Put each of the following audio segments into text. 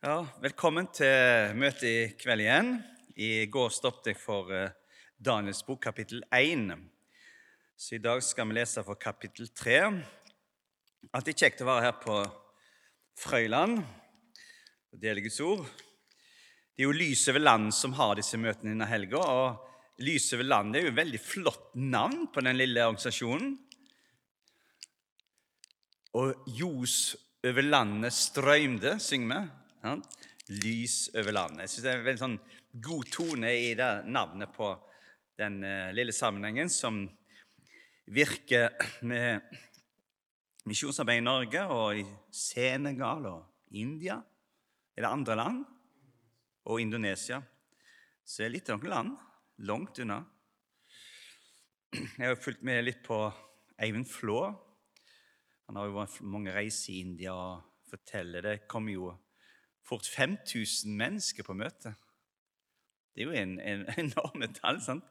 Ja, velkommen til møtet i kveld igjen. I går stoppet jeg for eh, Daniels bok, kapittel 1. Så i dag skal vi lese for kapittel 3. Alltid kjekt å være her på Frøyland og dele Guds ord. Det er jo Lys over land som har disse møtene denne helga. Og Lys over land er jo et veldig flott navn på den lille organisasjonen. Og ljos over landet strømde, synger vi. Ja? Lys over landet. Jeg synes Det er en veldig sånn god tone i det navnet på den uh, lille sammenhengen som virker med misjonsarbeid i Norge og i Senegal og India. Er det andre land? Og Indonesia. Så det er litt av noen land langt unna. Jeg har fulgt med litt på Eivind Flå. Han har jo vært mange reiser i India og forteller det kommer jo fort 5000 mennesker på møtet. Det er jo en, en enorme tall. sant?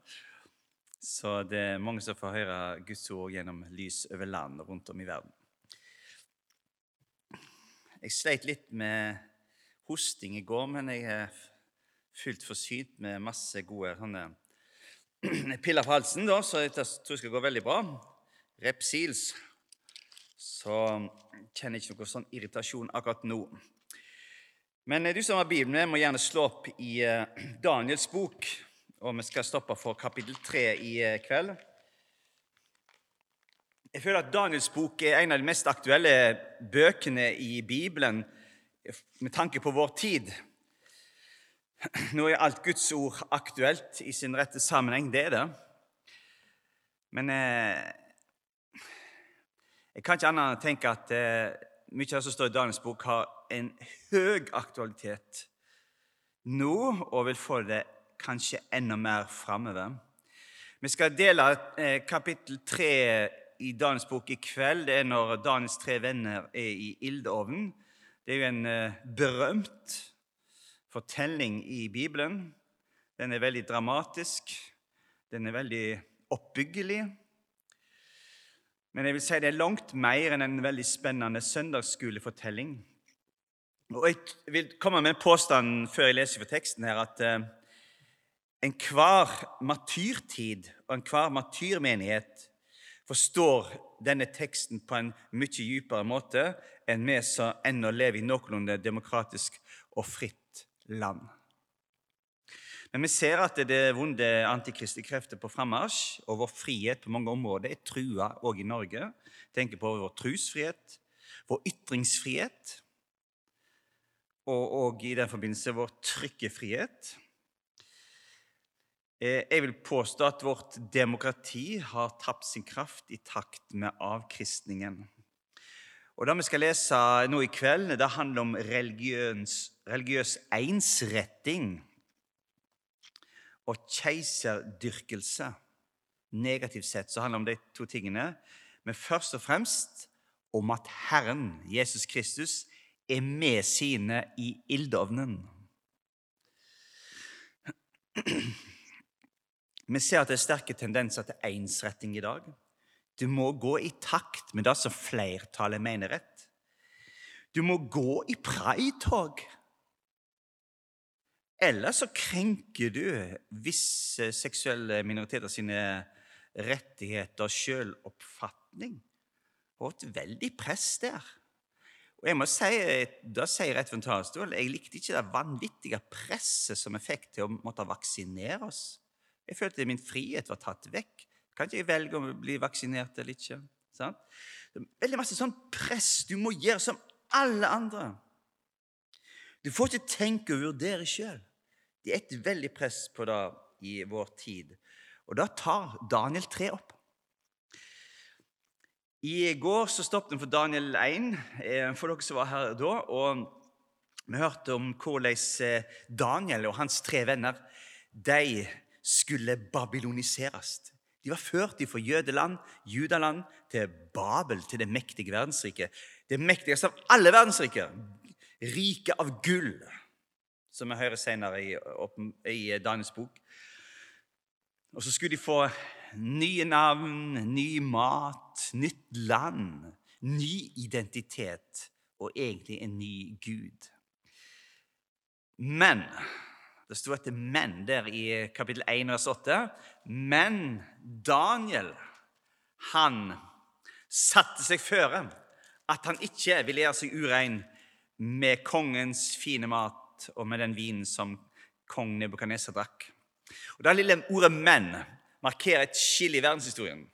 Så det er mange som får høre Guds ord gjennom lys over land rundt om i verden. Jeg sleit litt med hosting i går, men jeg er fullt forsynt med masse gode sånne piller på halsen, da, så jeg tror det skal gå veldig bra. Repsils. Så kjenner jeg ikke noe sånn irritasjon akkurat nå. Men eh, du som har Bibelen med, må gjerne slå opp i eh, Daniels bok. Og vi skal stoppe for kapittel 3 i eh, kveld. Jeg føler at Daniels bok er en av de mest aktuelle bøkene i Bibelen med tanke på vår tid. Nå er alt Guds ord aktuelt i sin rette sammenheng. Det er det. Men eh, jeg kan ikke annet enn tenke at eh, mye av det som står i Daniels bok, har en høy aktualitet nå og vil få det kanskje enda mer framover. Vi skal dele eh, kapittel tre i Daniels bok i kveld. Det er når Daniels tre venner er i ildovnen. Det er jo en eh, berømt fortelling i Bibelen. Den er veldig dramatisk. Den er veldig oppbyggelig. Men jeg vil si det er langt mer enn en veldig spennende søndagsskolefortelling. Og Jeg vil komme med en påstand før jeg leser for teksten her, at eh, enhver martyrtid og enhver martyrmenighet forstår denne teksten på en mye dypere måte enn vi som ennå lever i noenlunde demokratisk og fritt land. Men vi ser at det vonde antikristne krefter på frammarsj, og vår frihet på mange områder er trua òg i Norge. Tenker på vår trosfrihet, vår ytringsfrihet og, og i den forbindelse vår trykkefrihet. Eh, jeg vil påstå at vårt demokrati har tapt sin kraft i takt med avkristningen. Og Det vi skal lese nå i kveld, det handler om religiøs, religiøs ensretting og keiserdyrkelse. Negativt sett så handler det om de to tingene, men først og fremst om at Herren, Jesus Kristus, er med sine i ildovnen. Vi ser at det er sterke tendenser til ensretting i dag. Du må gå i takt med det som flertallet mener rett. Du må gå i praitog. Eller så krenker du visse seksuelle minoriteter sine rettigheter og sjøloppfatning. Og et veldig press der. Og jeg må si, Da sier jeg rett fra talerstolen jeg likte ikke det vanvittige presset som vi fikk til å måtte vaksinere oss. Jeg følte min frihet var tatt vekk. Kan ikke jeg velge om å bli vaksinert eller ikke? Sånn? Veldig masse sånn press. Du må gjøre som alle andre. Du får ikke tenke og vurdere sjøl. Det er et veldig press på det i vår tid. Og da tar Daniel 3 opp. I går så stoppet vi for Daniel 1, eh, for dere som var her da. og Vi hørte om hvordan eh, Daniel og hans tre venner de skulle babyloniseres. De var ført fra jødeland, judaland, til Babel, til det mektige verdensriket. Det mektigste av alle verdensriker. Riket av gull, som vi hører senere i, i Daniels bok. Og så skulle de få nye navn, ny mat, nytt land, ny identitet og egentlig en ny Gud. Men Det sto etter 'men' der i kapittel 1 vers 8. Men Daniel, han satte seg føre at han ikke ville gjøre seg urein med kongens fine mat og med den vinen som kong Nebukadneser drakk. Og Det lille ordet 'men' markerer et skille i verdenshistorien.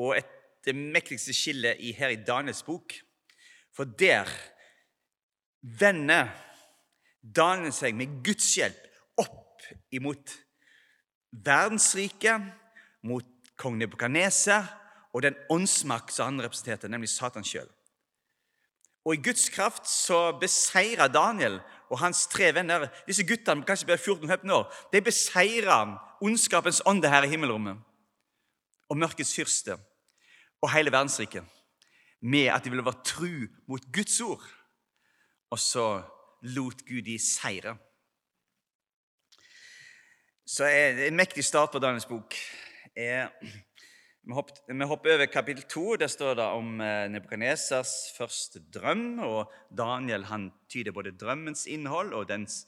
Og et, det mektigste skillet her i Daniels bok. For der vender Daniel seg med Guds hjelp opp imot verdensriket, mot kong Nebukadneser og den åndsmakt som han representerte, nemlig Satan sjøl. Og i Guds kraft så beseirer Daniel og hans tre venner Disse guttene kanskje bare 14-15 år. De beseirer ondskapens ånde her i himmelrommet og mørkets fyrste og hele verdensriket med at de ville være tru mot Guds ord. Og så lot Gud de seire. Så er en mektig start på Daniels bok. Er vi hopper, over kapittel to. Der står det om eh, Nebukadnesers første drøm. og Daniel han tyder både drømmens innhold og dens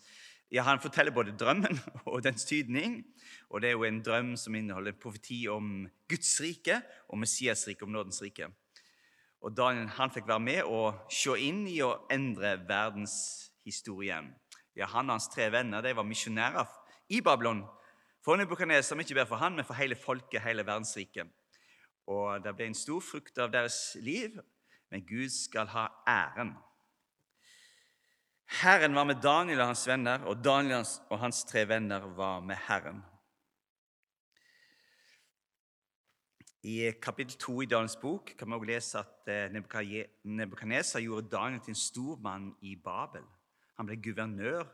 ja, Han forteller både drømmen og dens tydning. og Det er jo en drøm som inneholder en profeti om Guds rike og Messias rike, om nådens rike. Og Daniel han fikk være med og se inn i å endre verdenshistorien. Ja, han og hans tre venner de var misjonærer i Babylon for Nebukadneser, ikke bare for han, men for hele folket, hele verdensriket. Og det ble en stor frukt av deres liv, men Gud skal ha æren. Herren var med Daniel og hans venner, og Daniel og hans tre venner var med Herren. I kapittel 2 i Daniels bok kan vi også lese at eh, Nebukadneser gjorde Daniel til en stor mann i Babel. Han ble guvernør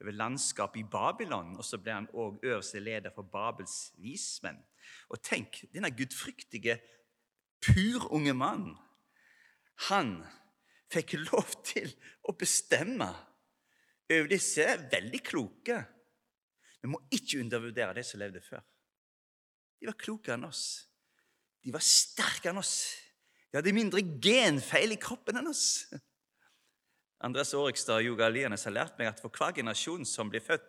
over landskapet i Babylon, og så ble han òg øverste leder for Babels vismenn. Og tenk, denne gudfryktige, purunge mannen, han fikk lov til å bestemme over disse veldig kloke. Vi må ikke undervurdere de som levde før. De var klokere enn oss. De var sterkere enn oss. De hadde mindre genfeil i kroppen enn oss. Andres Årikstad og Joga Alienes har lært meg at for hver generasjon som blir født,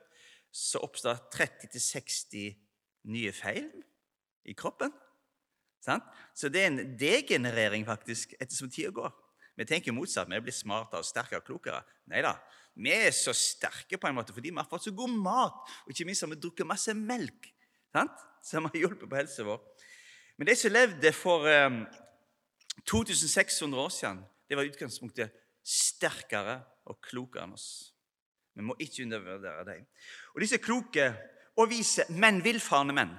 så oppstår 30-60 nye feil i kroppen. Så det er en degenerering faktisk ettersom tida går. Vi tenker motsatt. Vi blir smartere, sterkere klokere. Nei da. Vi er så sterke på en måte fordi vi har fått så god mat, og ikke minst har vi drukket masse melk sant? som har hjulpet på helsa vår. Men de som levde for um, ehm, 2600 år siden, det var utgangspunktet sterkere og klokere enn oss. Vi må ikke undervurdere dem. Og disse kloke og vise, men villfarne menn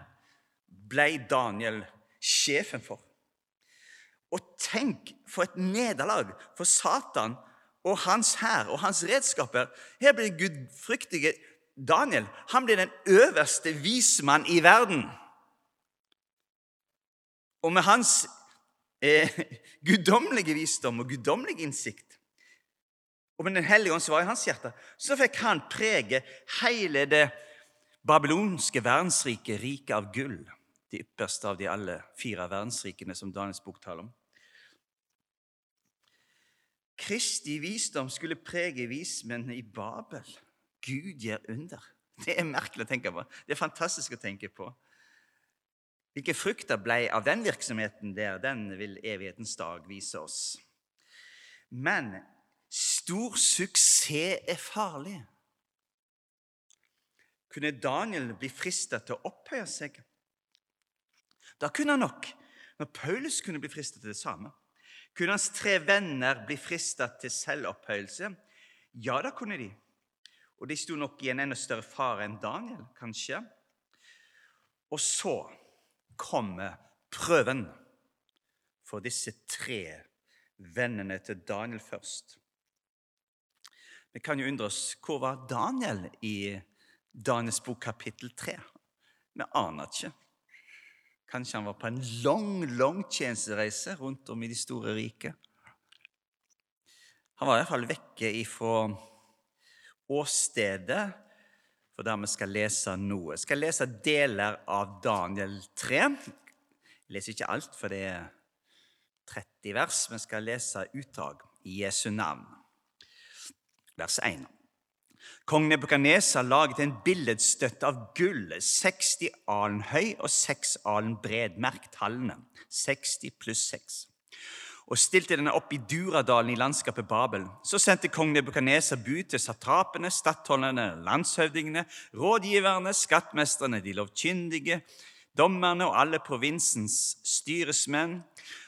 ble Daniel sjefen for. Og tenk for et nederlag for Satan og hans hær og hans redskaper. Her blir gudfryktige Daniel han blir den øverste vismann i verden. Og med hans eh, guddommelige visdom og guddommelige innsikt og med Den hellige ånd som var i hans hjerte, så fikk han prege hele det babylonske verdensriket, riket av gull. Det ypperste av de alle fire verdensrikene som Daniels bok taler om. Kristi visdom skulle prege vismennene i Babel. Gud gjør under. Det er merkelig å tenke på. Det er fantastisk å tenke på. Hvilke frukter ble av den virksomheten der, den vil evighetens dag vise oss. Men Stor suksess er farlig. Kunne Daniel bli fristet til å opphøye seg? Da kunne han nok, når Paulus kunne bli fristet til det samme. Kunne hans tre venner bli fristet til selvopphøyelse? Ja, da kunne de. Og de sto nok i en enda større fare enn Daniel, kanskje. Og så kommer prøven for disse tre vennene til Daniel først. Vi kan jo undre oss hvor var Daniel i Daniels bok kapittel 3? Vi aner ikke. Kanskje han var på en lang, lang tjenestereise rundt om i de store riket. Han var i hvert fall vekke ifra åstedet for der vi skal lese noe. Jeg skal lese deler av Daniel 3. Jeg leser ikke alt, for det er 30 vers, men skal lese utdrag i Jesu navn vers 1. Kong Nebukadneser laget en billedstøtte av gull, 60 alen høy og 6 alen bred. Merk tallene. 60 pluss 6. Og stilte denne opp i Duradalen i landskapet Babel. Så sendte kong Nebukadneser bud til satrapene, stattholderne, landshøvdingene, rådgiverne, skattmestrene, de lovkyndige, dommerne og alle provinsens styresmenn,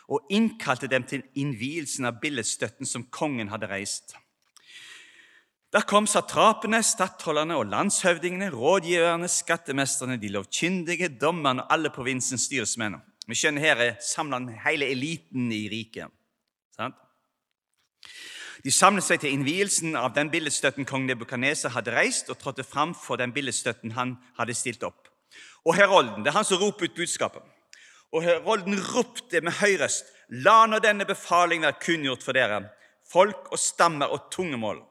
og innkalte dem til innvielsen av billedstøtten som kongen hadde reist. Der kom satrapene, stattholderne og landshøvdingene, rådgiverne, skattemesterne, de lovkyndige, dommerne og alle provinsens styresmenn. Vi skjønner her er samla hele eliten i riket. Sant? De samlet seg til innvielsen av den billedstøtten kong Nebukadneser hadde reist, og trådte fram for den billedstøtten han hadde stilt opp. Og Herolden, det er han som roper ut budskapet. Og Herolden ropte med høy røst, la nå denne befaling være kunngjort for dere, folk og stammer og tungemål.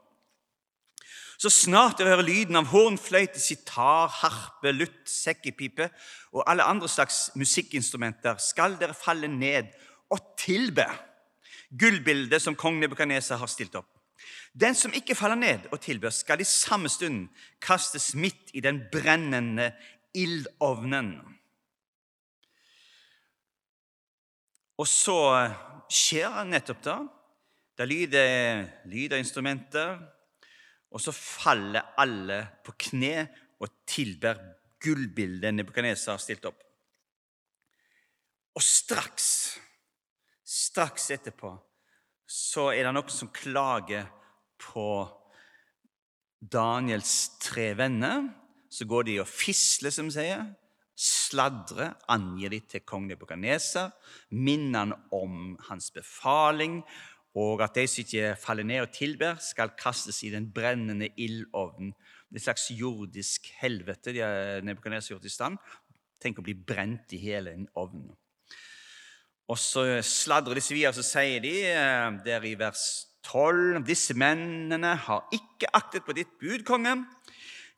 Så snart dere hører lyden av hornfløyte, sitar, harpe, lutt, sekkepipe og alle andre slags musikkinstrumenter, skal dere falle ned og tilbe gullbildet som kong Nebukadneser har stilt opp. Den som ikke faller ned og tilber, skal i samme stund kastes midt i den brennende ildovnen. Og så skjer nettopp da. Det lyder lyd av instrumenter, og så faller alle på kne og tilber gullbildet Nebukadneser har stilt opp. Og straks, straks etterpå, så er det noen som klager på Daniels tre venner. Så går de og fisler, som sier, sladrer, angir de til kong Nebukadneser, minner han om hans befaling og at de som ikke faller ned og tilber, skal kastes i den brennende ildovnen. Det et slags jordisk helvete de har gjort i stand. Tenk å bli brent i hele en ovn. Og så sladrer disse videre, så sier de eh, der i vers 12 Disse mennene har ikke aktet på ditt bud, konge.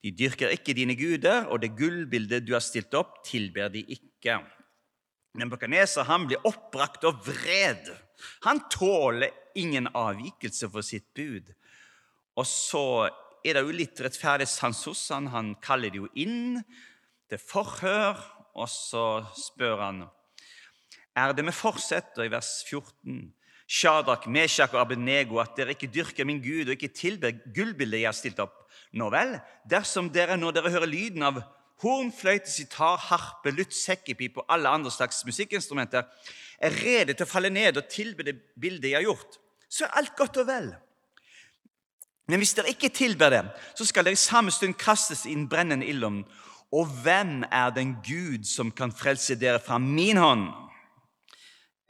De dyrker ikke dine guder, og det gullbildet du har stilt opp, tilber de ikke. Nebukadneser blir oppbrakt og vred. Han tåler ingen avvikelse for sitt bud. Og så er det jo litt rettferdig sans hos han. Han kaller det jo inn til forhør, og så spør han er det med forsett, i vers 14 Shadrach, Meshach og Abenego, at dere ikke dyrker min Gud og ikke tilber gullbildet jeg har stilt opp. Nå vel, dersom dere når dere hører lyden av horn, fløyte, sitar, harpe, lutt, sekkepip og alle andre slags musikkinstrumenter, er rede til å falle ned og tilbe det bildet jeg har gjort, så er alt godt og vel. Men hvis dere ikke tilber det, så skal dere i samme stund kastes i den brennende ilden. Og hvem er den Gud som kan frelse dere fra min hånd?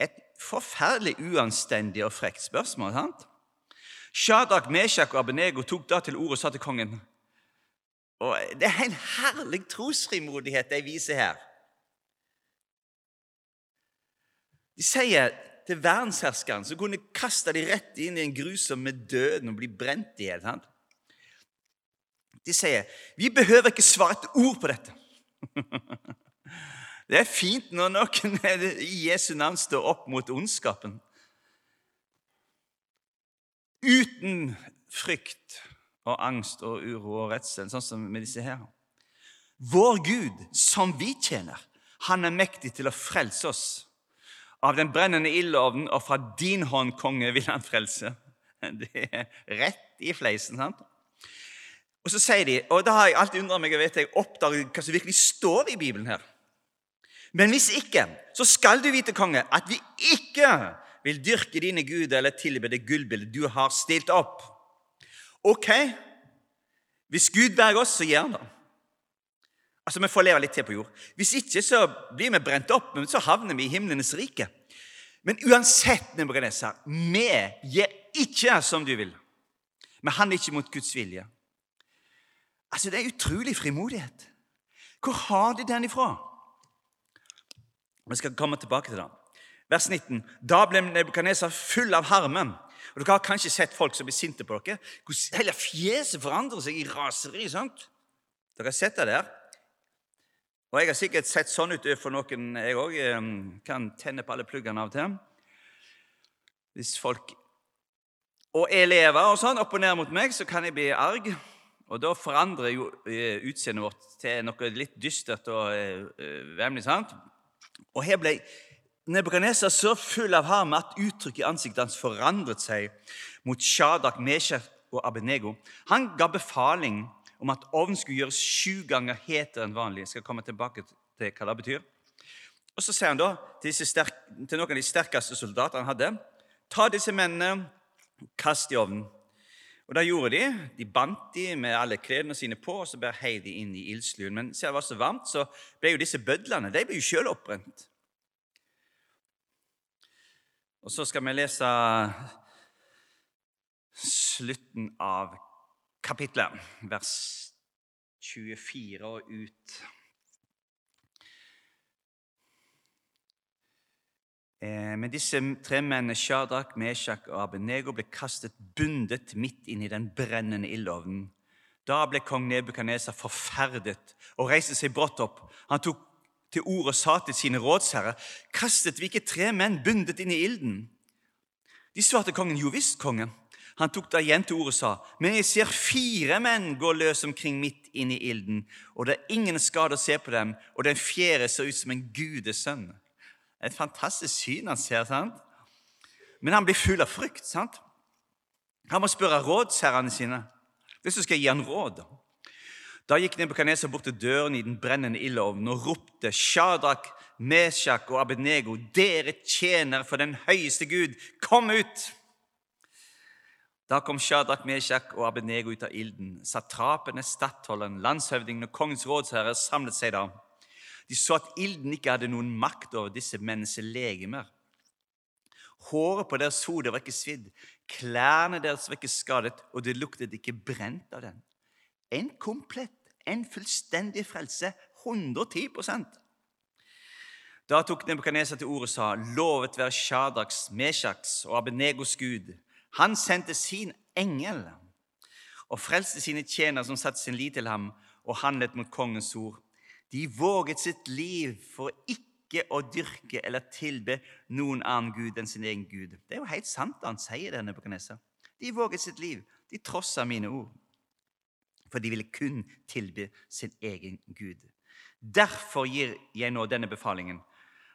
Et forferdelig uanstendig og frekt spørsmål. sant? Shadrach, Meshach og Abenego tok da til orde og sa til kongen og Det er en herlig trosfrimodighet de viser her. De sier til verdensherskeren, som kunne kaste de rett inn i en grusom med døden og bli brent i hjel. De sier vi behøver ikke svare et ord på dette. Det er fint når noen i Jesu navn står opp mot ondskapen. Uten frykt og angst og uro og redsel, sånn som med disse her. Vår Gud, som vi tjener, han er mektig til å frelse oss av den brennende ildovnen, og fra din hånd, konge, vil han frelse. Det er rett i fleisen. sant? Og så sier de, og da har jeg alltid undret meg og vet jeg oppdager hva som virkelig står i Bibelen her. Men hvis ikke, så skal du vite, konge, at vi ikke vil dyrke dine guder eller tilbe det gullbildet du har stilt opp. Ok, hvis Gud berger oss, så gjør han det. Altså, Vi får leve litt til på jord. Hvis ikke så blir vi brent opp, men så havner vi i himlenes rike. Men uansett, Nebukadnesar, vi gjør ikke som du vil. Vi handler ikke mot Guds vilje. Altså, Det er utrolig frimodighet. Hvor har de den ifra? Vi skal komme tilbake til det. Vers 19. Da ble Nebukadnesar full av harme. Og Dere har kanskje sett folk som blir sinte på dere. Hvordan hele fjeset forandrer seg i raseri. sant? Dere har sett det der? Og Jeg har sikkert sett sånn ut for noen, jeg òg. Kan tenne på alle pluggene av og til. Hvis folk og elever og sånn opp og ned mot meg, så kan jeg bli arg. Og da forandrer jo eh, utseendet vårt til noe litt dystert og eh, vemmelig. sant? Og her ble Nebukadneser så full av harme at uttrykket i ansiktet hans forandret seg mot Shadak, Meshach og Abenego. Han ga befaling om at ovnen skulle gjøres sju ganger hetere enn vanlig. Jeg skal komme tilbake til hva det betyr. Og Så sier han da til, sterk, til noen av de sterkeste soldatene han hadde, ta disse mennene, kast i ovnen. Og det gjorde de. De bandt de med alle klærne sine på og så bare heiv de inn i ildsluen. Men siden det var så varmt, så ble jo disse bødlene de ble jo sjøl oppbrent. Og så skal vi lese slutten av kapitlet, vers 24 og ut. Eh, men disse tre mennene, Shadrach, Meshach og Abenego, ble kastet bundet midt inn i den brennende ildovnen. Da ble kong Nebukadneser forferdet og reiste seg brått opp. Han tok til ordet og sa til sine rådsherrer.: Kastet vi ikke tre menn bundet inn i ilden? De svarte kongen, jo visst, kongen. Han tok da igjen til orde og sa, men jeg ser fire menn gå løs omkring midt inn i ilden, og det er ingen skade å se på dem, og den fjerde ser ut som en gudesønn. Et fantastisk syn han ser. sant? Men han blir full av frykt. sant? Han må spørre rådsherrene sine. Hvis du skal gi han råd. Da gikk Nebukadneser bort til døren i den brennende ildovnen og ropte Shadrach, Meshach og Abednego, dere tjener for den høyeste Gud, kom ut! Da kom Shadrach, Meshach og Abednego ut av ilden. Satrapene, stattholderen, landshøvdingen og kongens rådsherre samlet seg da. De så at ilden ikke hadde noen makt over disse menneskelige legemer. Håret på deres hode var ikke svidd, klærne deres var ikke skadet, og det luktet ikke brent av den. En komplett, en fullstendig frelse. 110 Da tok Nebukadneser til orde og sa, lovet være Shadraks, Meshaks og Abenegos Gud. Han sendte sin engel og frelste sine tjenere som satte sin lit til ham og handlet mot kongens ord. De våget sitt liv for ikke å dyrke eller tilbe noen annen gud enn sin egen gud. Det er jo helt sant han sier det. Nebuchadnezzar. De våget sitt liv. De trossa mine ord. For de ville kun tilby sin egen gud. Derfor gir jeg nå denne befalingen.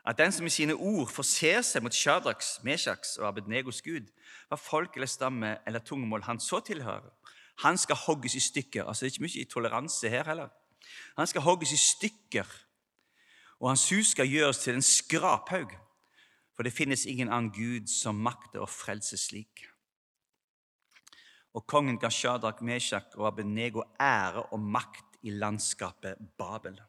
At den som i sine ord forser seg mot Shadraks, Meshaks og Abednegos gud, hva folk eller stamme eller tungemål han så tilhører, han skal hogges i stykker. Altså, Det er ikke mye toleranse her heller. Han skal hogges i stykker, og hans hus skal gjøres til en skraphaug. For det finnes ingen annen Gud som makter å frelse slik. Og kongen ga Shadrach, Meshach og Abenego ære og makt i landskapet Babel.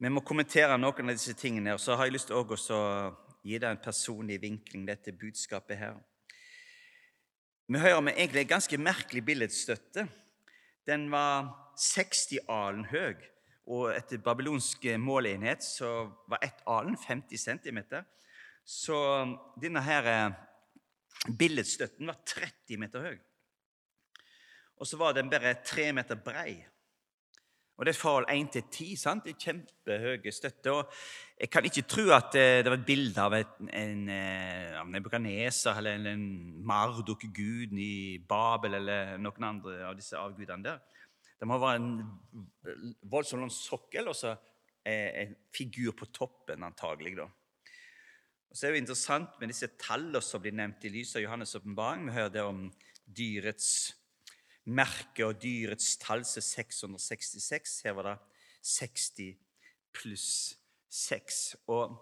Vi må kommentere noen av disse tingene, og så har jeg lyst til å gi deg en personlig vinkling, dette budskapet her. Vi hører med egentlig en ganske merkelig billedstøtte. Den var 60 alen høy. Og etter babylonsk måleenhet så var ett alen 50 cm. Så denne her eh, billedstøtten var 30 meter høy. Og så var den bare 3 meter brei. Og det er forhold 1 til 10. sant? Det er kjempehøye støtter. Og jeg kan ikke tro at eh, det var et bilde av en, en, eh, en Nebukaneser eller en Marduk-guden i Babel eller noen andre av disse avgudene der. Det må være en voldsom sokkel og så en figur på toppen, antagelig. da. Og så er det jo interessant med disse tallene som blir nevnt i lys av Johannes' åpenbaring. Vi hører det om dyrets merke og dyrets tall som 666. Her var det 60 pluss 6. Og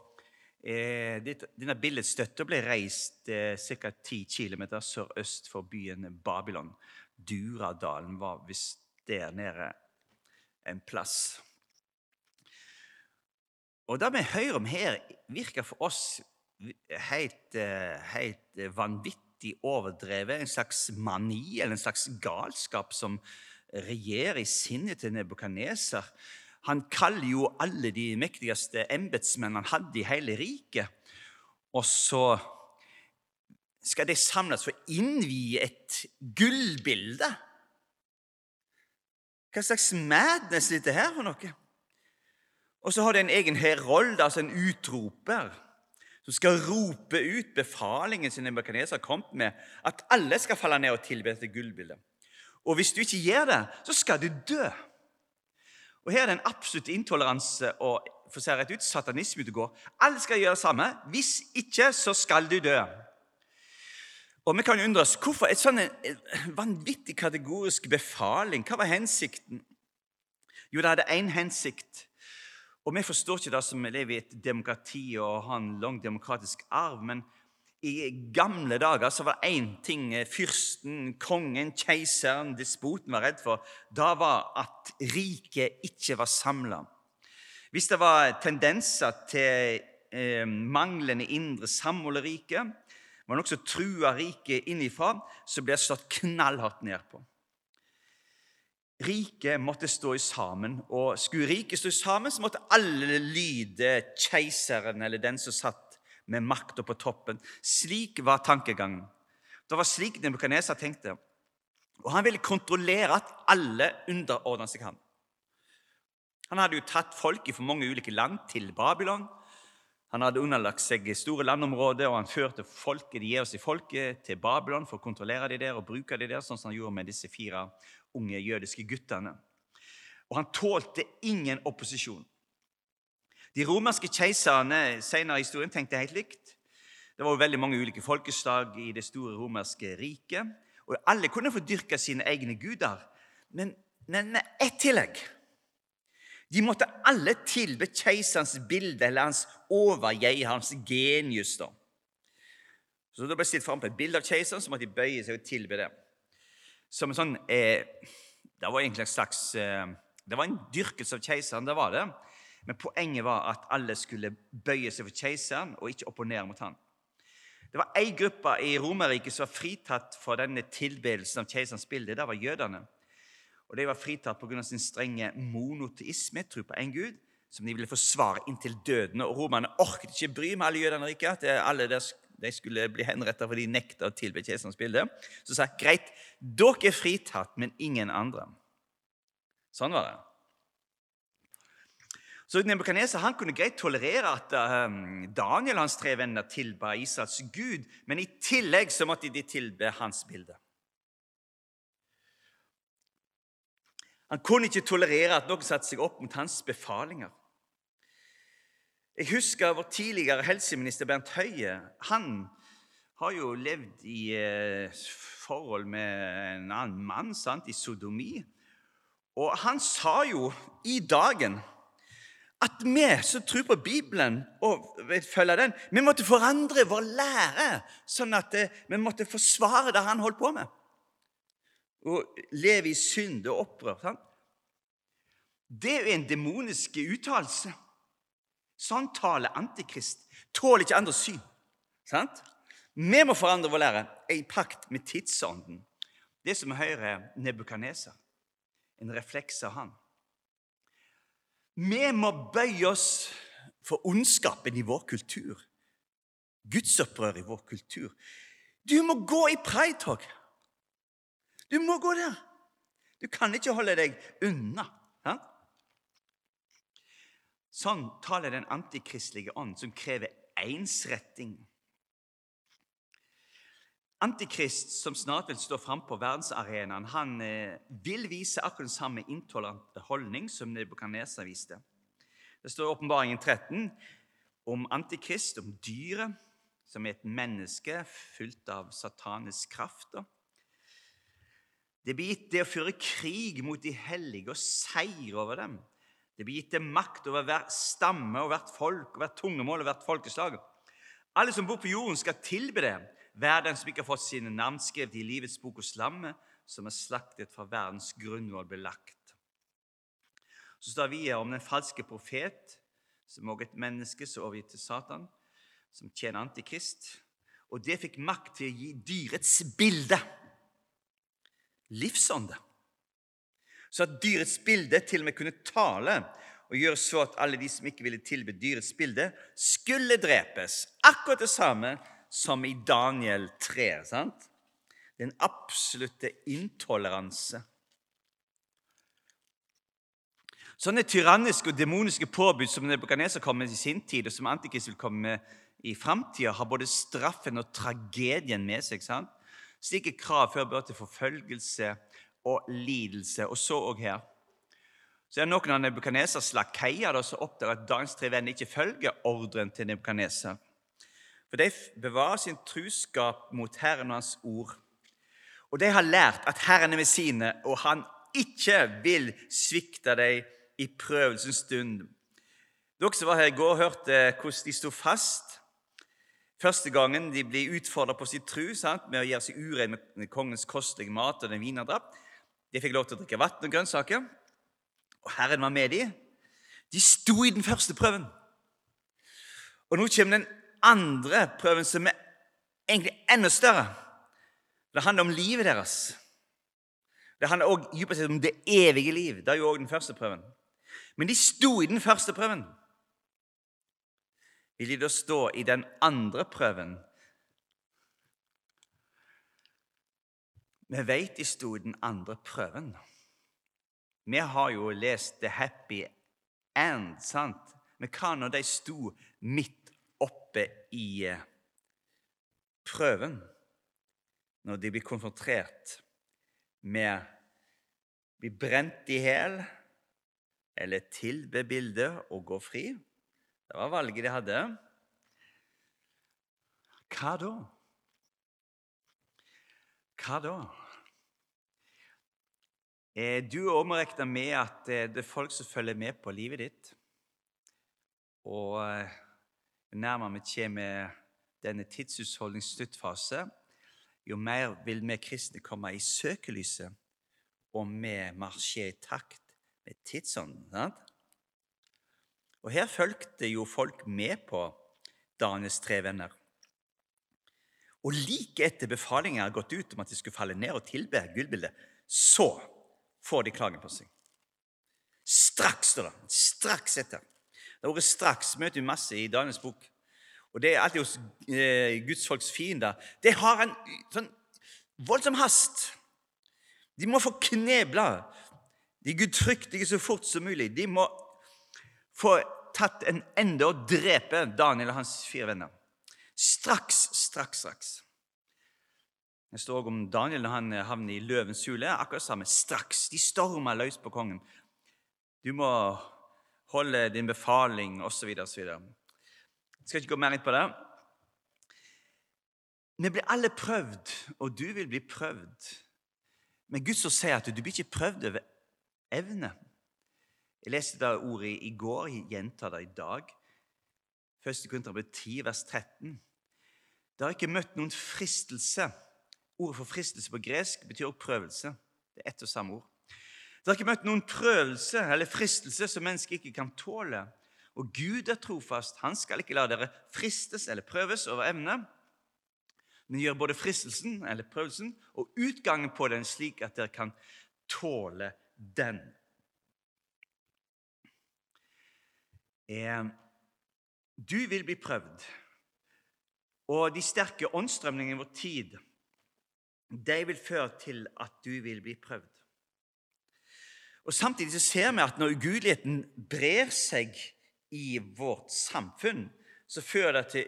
eh, Denne billedstøtta ble reist eh, ca. 10 km sørøst for byen Babylon. Duradalen var visst der nede en plass. Og Det vi hører om her, virker for oss helt, eh, helt vanvittig overdrevet. En slags mani eller en slags galskap som regjerer i sinnet til Nebukaneser. Han kaller jo alle de mektigste embetsmennene han hadde i hele riket. Og så skal de samles for å innvie et gullbilde hva slags madness dette her for noe? Og så har det en egen herold, altså en utroper, som skal rope ut befalingen som Nebukadneser har kommet med, at alle skal falle ned og tilbe dette gullbildet. Og hvis du ikke gjør det, så skal du dø. Og Her er det en absolutt intoleranse og for å si rett ut, satanisme ute går. Alle skal gjøre det samme. Hvis ikke, så skal du dø. Og Vi kan undre oss hvorfor et sånn vanvittig kategorisk befaling. Hva var hensikten? Jo, det hadde én hensikt. Og Vi forstår ikke det som vi lever i et demokrati og har en lang demokratisk arv. men i gamle dager så var det én ting fyrsten, kongen, keiseren, despoten var redd for. Da var at riket ikke var samla. Hvis det var tendenser til eh, manglende indre samhold i riket, var nokså trua riket innifra, så ble det slått knallhardt ned på. Riket måtte stå sammen, og skulle riket stå sammen, så måtte alle lyde keiseren eller den som satt med makta på toppen. Slik var tankegangen. Det var slik Nebukadnesa tenkte. Og Han ville kontrollere at alle underordna seg ham. Han hadde jo tatt folk fra mange ulike land til Babylon. Han hadde underlagt seg store landområder, og han førte folket, de gir oss i folket til Babylon for å kontrollere de der og bruke de der, sånn som han gjorde med disse fire unge jødiske guttene. Og han tålte ingen opposisjon. De romerske keiserne senere i historien tenkte helt likt. Det var jo veldig mange ulike folkeslag i det store romerske riket. Og alle kunne få dyrke sine egne guder, men, men med ett tillegg. De måtte alle tilbe keiserens bilde eller hans overjeg, hans genius. da. Så Da ble stilt fram på et bilde av keiseren, så måtte de bøye seg og tilbe det. Som en sånn, eh, Det var egentlig en slags eh, Det var en dyrkelse av keiseren. det var det. Men poenget var at alle skulle bøye seg for keiseren og ikke opponere mot han. Det var ei gruppe i Romerriket som var fritatt for denne tilbedelsen av keiserens bilde. Det var jødene. Og De var fritatt pga. sin strenge monoteisme, tro på én gud, som de ville forsvare inntil døden. Og Romerne orket ikke bry med alle jødene i riket. alle der, de skulle bli henrettet fordi de nekta å tilbe keiserens bilde. Så sa greit, dere er fritatt, men ingen andre. Sånn var det. Så Nebukadneser kunne greit tolerere at um, Daniel og hans tre venner tilba Israels gud, men i tillegg så måtte de tilbe hans bilde. Han kunne ikke tolerere at noen satte seg opp mot hans befalinger. Jeg husker vår tidligere helseminister Bernt Høie. Han har jo levd i eh, forhold med en annen mann, sant, i sodomi. Og han sa jo i dagen at vi som tror på Bibelen og følger den, vi måtte forandre vår lære, sånn at eh, vi måtte forsvare det han holdt på med. Og leve i synd og opprør. Sant? Det er jo en demonisk uttalelse. Sånn taler Antikrist. Tåler ikke andres syn. Sant? Vi må forandre vår lære i pakt med tidsånden. Det som vi hører Nebukaneser, en refleks av han. Vi må bøye oss for ondskapen i vår kultur. Gudsopprør i vår kultur. Du må gå i pridetog. Du må gå der. Du kan ikke holde deg unna. Sånn taler den antikristelige ånd, som krever ensretting. Antikrist, som snart vil stå fram på verdensarenaen, han eh, vil vise akkurat den samme intolerante holdning som Nebukadneser viste. Det står i Åpenbaringen 13 om Antikrist, om dyret, som er et menneske fylt av satanisk kraft. Det blir gitt det å føre krig mot de hellige og seier over dem. Det blir gitt dem makt over hver stamme og hvert folk og hvert tungemål og hvert folkeslag. Alle som bor på jorden, skal tilbe det hver den som ikke har fått sine navn skrevet i livets bok hos lammet, som er slaktet fra verdens grunnvoll belagt. Så står vi om den falske profet, som også et menneske som er overgitt til Satan, som tjener Antikrist. Og det fikk makt til å gi dyrets bilde livsånde. Så at dyrets bilde til og med kunne tale og gjøre så at alle de som ikke ville tilbe dyrets bilde, skulle drepes. Akkurat det samme som i Daniel 3. sant? Den absolutte intoleranse. Sånne tyranniske og demoniske påbud som Nebukadneser kom med i sin tid, og som Antikrist vil komme med i framtida, har både straffen og tragedien med seg. sant? Slike krav fører til forfølgelse og lidelse. Og så òg her. Så er det noen av Nebukadnesers lakeier som oppdager at dagens tre venner ikke følger ordren til Nebukadneser. For de bevarer sin truskap mot Herren og Hans ord. Og de har lært at Herren er med sine, og han ikke vil svikte dem i prøvelsens stund. Dere som var her i går, hørte hvordan de sto fast. Første gangen de ble utfordra på sin tru med å gjøre seg urein med kongens kostelige mat og den vinardrapp. De fikk lov til å drikke vann og grønnsaker, og Herren var med dem. De sto i den første prøven. Og nå kommer den andre prøven, som er egentlig enda større. Det handler om livet deres. Det handler også om det evige liv. Det er jo òg den første prøven. Men de sto i den første prøven. Vil de da stå i den andre prøven? Vi vet de sto den andre prøven. Vi har jo lest The Happy End, sant? Men hva når de sto midt oppe i eh, prøven? Når de blir konfrontert med å bli brent i hjel eller tilbe bildet og gå fri. Det var valget de hadde. Hva da? Hva da? Eh, du òg må regne med at eh, det er folk som følger med på livet ditt. Og eh, nærmere vi kommer denne tidshusholdningens sluttfase, jo mer vil vi kristne komme i søkelyset, og vi marsjerer i takt med tidsånden. Sant? Og her fulgte jo folk med på Daniels tre venner. Og like etter befalingen har gått ut om at de skulle falle ned og tilbe gullbildet, så får de klagen på seg. Straks, står det. Straks etter. Det ordet 'straks' møter vi masse i Daniels bok. Og det er alltid hos eh, Guds folks fiender. Det har en sånn voldsom hast. De må få knebla de gudfryktige så fort som mulig. De må få tatt en ende og drepe Daniel og hans fire venner. Straks, straks, straks. Det står også om Daniel når han havner i løvens hule. Akkurat samme. Straks. De stormer løs på kongen. Du må holde din befaling, osv., osv. Jeg skal ikke gå mer inn på det. Vi blir alle prøvd, og du vil bli prøvd. Men Gud så sier at du blir ikke prøvd over evne. Jeg leste det ordet i går, jeg gjentar det i dag. 1. Korinterbrev 10, vers 13. Det har ikke møtt noen fristelse. Ordet for fristelse på gresk betyr også prøvelse. Det er ett og samme ord. Det har ikke møtt noen prøvelse eller fristelse som mennesket ikke kan tåle. Og Gud er trofast. Han skal ikke la dere fristes eller prøves over evne, men gjør både fristelsen eller prøvelsen og utgangen på den slik at dere kan tåle den. Du vil bli prøvd. Og de sterke åndsstrømningene i vår tid de vil føre til at du vil bli prøvd. Og Samtidig så ser vi at når ugudeligheten brer seg i vårt samfunn, så fører det til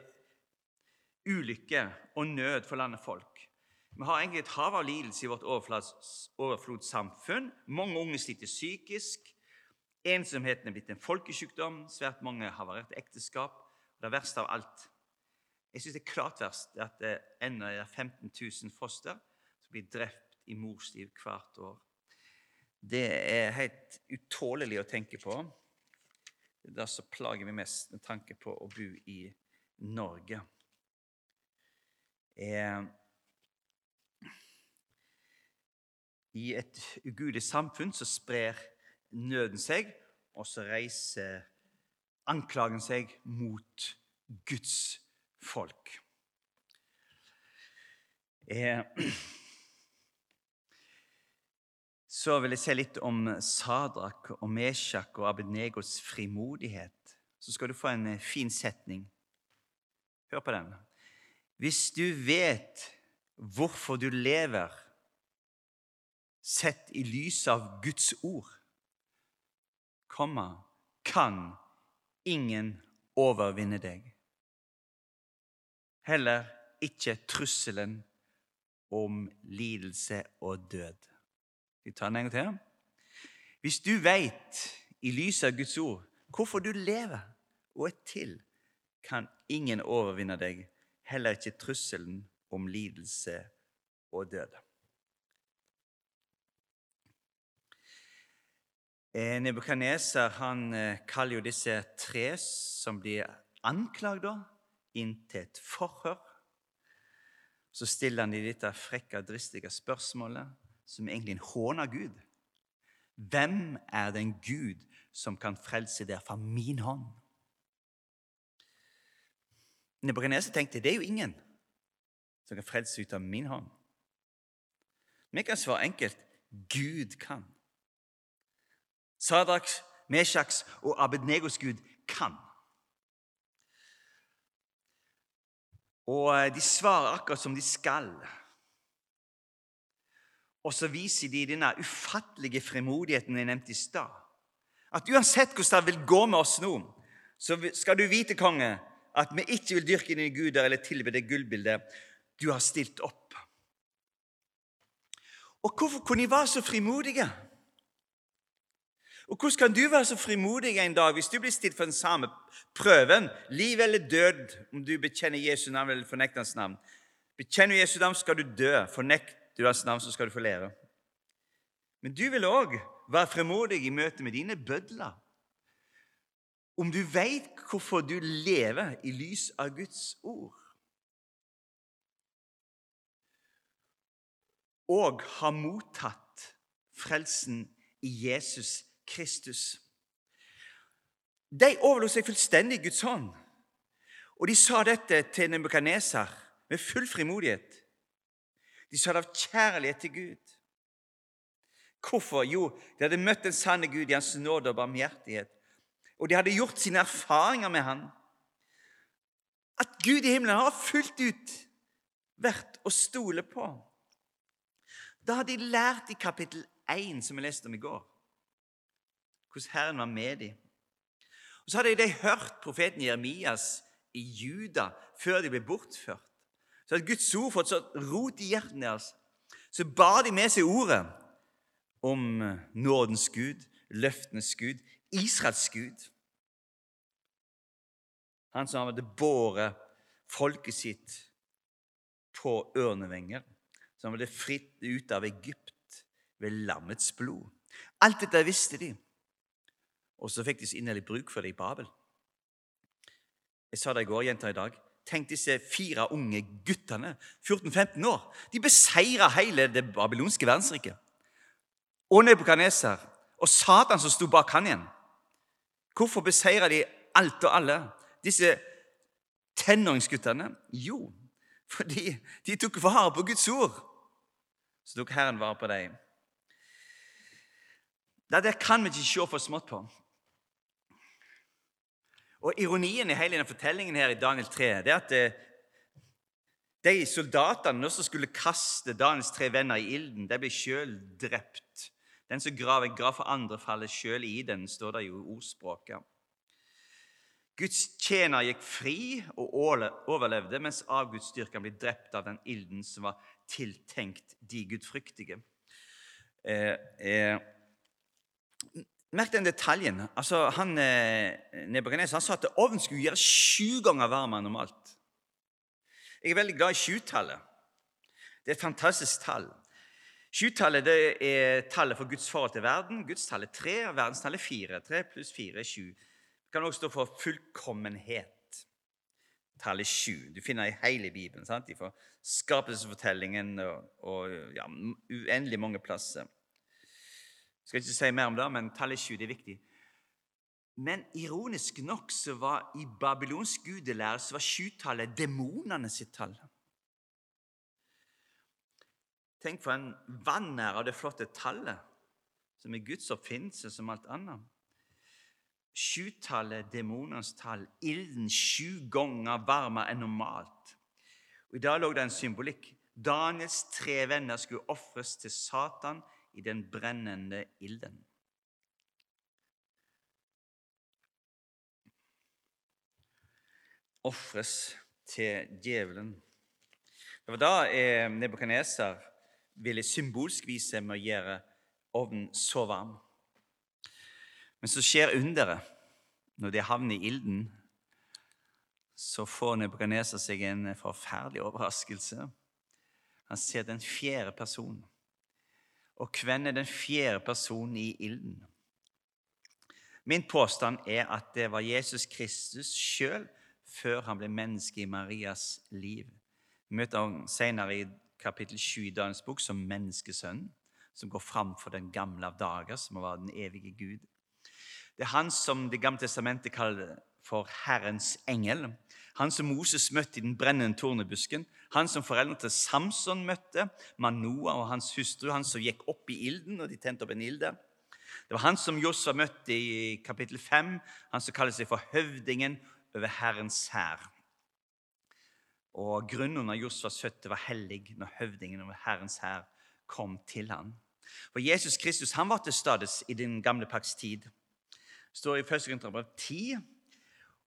ulykke og nød for landet folk. Vi har egentlig et hav av lidelse i vårt overflodssamfunn. Mange unge sliter psykisk. Ensomheten er blitt en folkesykdom. Svært mange har havarerte ekteskap. Og det verste av alt Jeg syns det er klart verst at det ennå er 15 000 foster blir drept i morsliv hvert år. Det er helt utålelig å tenke på. Det er det som plager meg mest med tanke på å bo i Norge. Eh, I et ugudelig samfunn så sprer nøden seg, og så reiser anklagen seg mot Guds folk. Eh, så vil jeg se litt om Sadrak og Meshak og Abednegos frimodighet. Så skal du få en eh, fin setning. Hør på den. Hvis du vet hvorfor du lever sett i lys av Guds ord, komma, kan ingen overvinne deg. Heller ikke trusselen om lidelse og død. Vi tar den en gang til. Hvis du veit, i lys av Guds ord, hvorfor du lever og er til, kan ingen overvinne deg, heller ikke trusselen om lidelse og død. Eh, Nebukadneser han eh, kaller jo disse tre som blir anklagd, inn til et forhør. Så stiller han de dette frekke, dristige spørsmålet, som egentlig en hån av Gud. Hvem er den Gud som kan frelse dere fra min hånd? Nebukadneser tenkte det er jo ingen som kan frelse ut av min hånd. Vi kan svare enkelt Gud kan. Sadraks, Meshaks og Abednegos Gud kan. Og eh, de svarer akkurat som de skal. Og så viser de denne ufattelige frimodigheten jeg nevnte i stad. At uansett hvordan det vil gå med oss nå, så skal du vite, konge, at vi ikke vil dyrke dine guder eller tilbe det gullbildet du har stilt opp. Og hvorfor kunne de være så frimodige? Og hvordan kan du være så frimodig en dag hvis du blir stilt for den samme prøven, liv eller død, om du bekjenner Jesu navn eller fornekter hans navn? Bekjenner du Jesu navn, skal du dø. Fornekter du hans navn, så skal du få leve. Men du vil òg være fremodig i møte med dine bødler. Om du veit hvorfor du lever i lys av Guds ord. Og har mottatt frelsen i Jesus Kristus. De overlot seg fullstendig Guds hånd. Og de sa dette til Nebukadneser med full frimodighet. De sa det av kjærlighet til Gud. Hvorfor? Jo, de hadde møtt den sanne Gud i hans nåde og barmhjertighet. Og de hadde gjort sine erfaringer med han. At Gud i himmelen har fullt ut vært å stole på. Da hadde de lært i kapittel 1, som vi leste om i går, hvordan Herren var med dem. Og Så hadde de hørt profeten Jeremias i Juda før de ble bortført. Så hadde Guds ord fått så rot i hjertene deres. Så bar de med seg ordet om nådens Gud, løftenes Gud, Israels Gud. Han som hadde båret folket sitt på ørnevenger, som hadde fritt ut av Egypt ved lammets blod. Alt dette visste de. Og så fikk de så inderlig bruk for det i Babel. Jeg sa det i går, jenter i dag. Tenk disse fire unge guttene, 14-15 år. De beseira hele det babylonske verdensriket. Og Nebukadneser og Satan som sto bak han igjen. Hvorfor beseira de alt og alle, disse tenåringsguttene? Jo, fordi de tok vare på Guds ord. Så tok Herren vare på dem. Det kan vi ikke se for smått på. Og Ironien i hele denne fortellingen her i Daniel 3 det er at eh, de soldatene som skulle kaste Daniels tre venner i ilden, de ble sjøl drept. Den som graver en grav for andre, faller sjøl i den, står det jo i ordspråket. Guds tjener gikk fri og overlevde, mens avgudsdyrkeren ble drept av den ilden som var tiltenkt de gudfryktige. Eh, eh, Merk den detaljen. Altså, han, eh, Nebukadnes sa at ovnen skulle gjøre sju ganger varmere enn normalt. Jeg er veldig glad i sjutallet. Det er et fantastisk tall. Sjutallet er tallet for Guds forhold til verden. Guds tall er tre, og verdens tall er fire. Tre pluss fire er sju. Det kan også stå for fullkommenhet. Tallet sju. Du finner i hele Bibelen. sant? Fra skapelsesfortellingen og, og ja, uendelig mange plasser. Skal ikke si mer om det, men tallet sju er viktig. Men ironisk nok så var i babylonsk gudelære så var sjutallet demonene sitt tall. Tenk for en vanære av det flotte tallet, som er Guds oppfinnelse som alt annet. Sjutallet, demonenes tall, ilden sju ganger varmere enn normalt. Og I dag lå det en symbolikk. Daniels tre venner skulle ofres til Satan i den brennende ilden. Ofres til djevelen. Det var da eh, ville symbolsk vise med å gjøre ovnen så varm. Men så skjer underet. Når de havner i ilden, så får Nebukadneser seg en forferdelig overraskelse. Han ser den fjerde personen. Og hvem er den fjerde personen i ilden? Min påstand er at det var Jesus Kristus sjøl før han ble menneske i Marias liv. Vi møter ham senere i kapittel 7 i Dagens bok som menneskesønn, som går framfor den gamle av dager, som var den evige Gud. Det er han som Det gamle testamentet kaller for Herrens engel. Han som Moses møtte i den brennende tornebusken. Han som foreldrene til Samson møtte, Manoa og hans hustru. Han som gikk opp i ilden, og de tente opp en ilde. Det var han som Josfa møtte i kapittel 5, han som kaller seg for høvdingen over Herrens hær. Og grunnen av Josfas føtter var hellig når høvdingen over Herrens hær kom til ham. For Jesus Kristus han var til stades i den gamle pakts tid. Det står i 1. Korinterbrev 10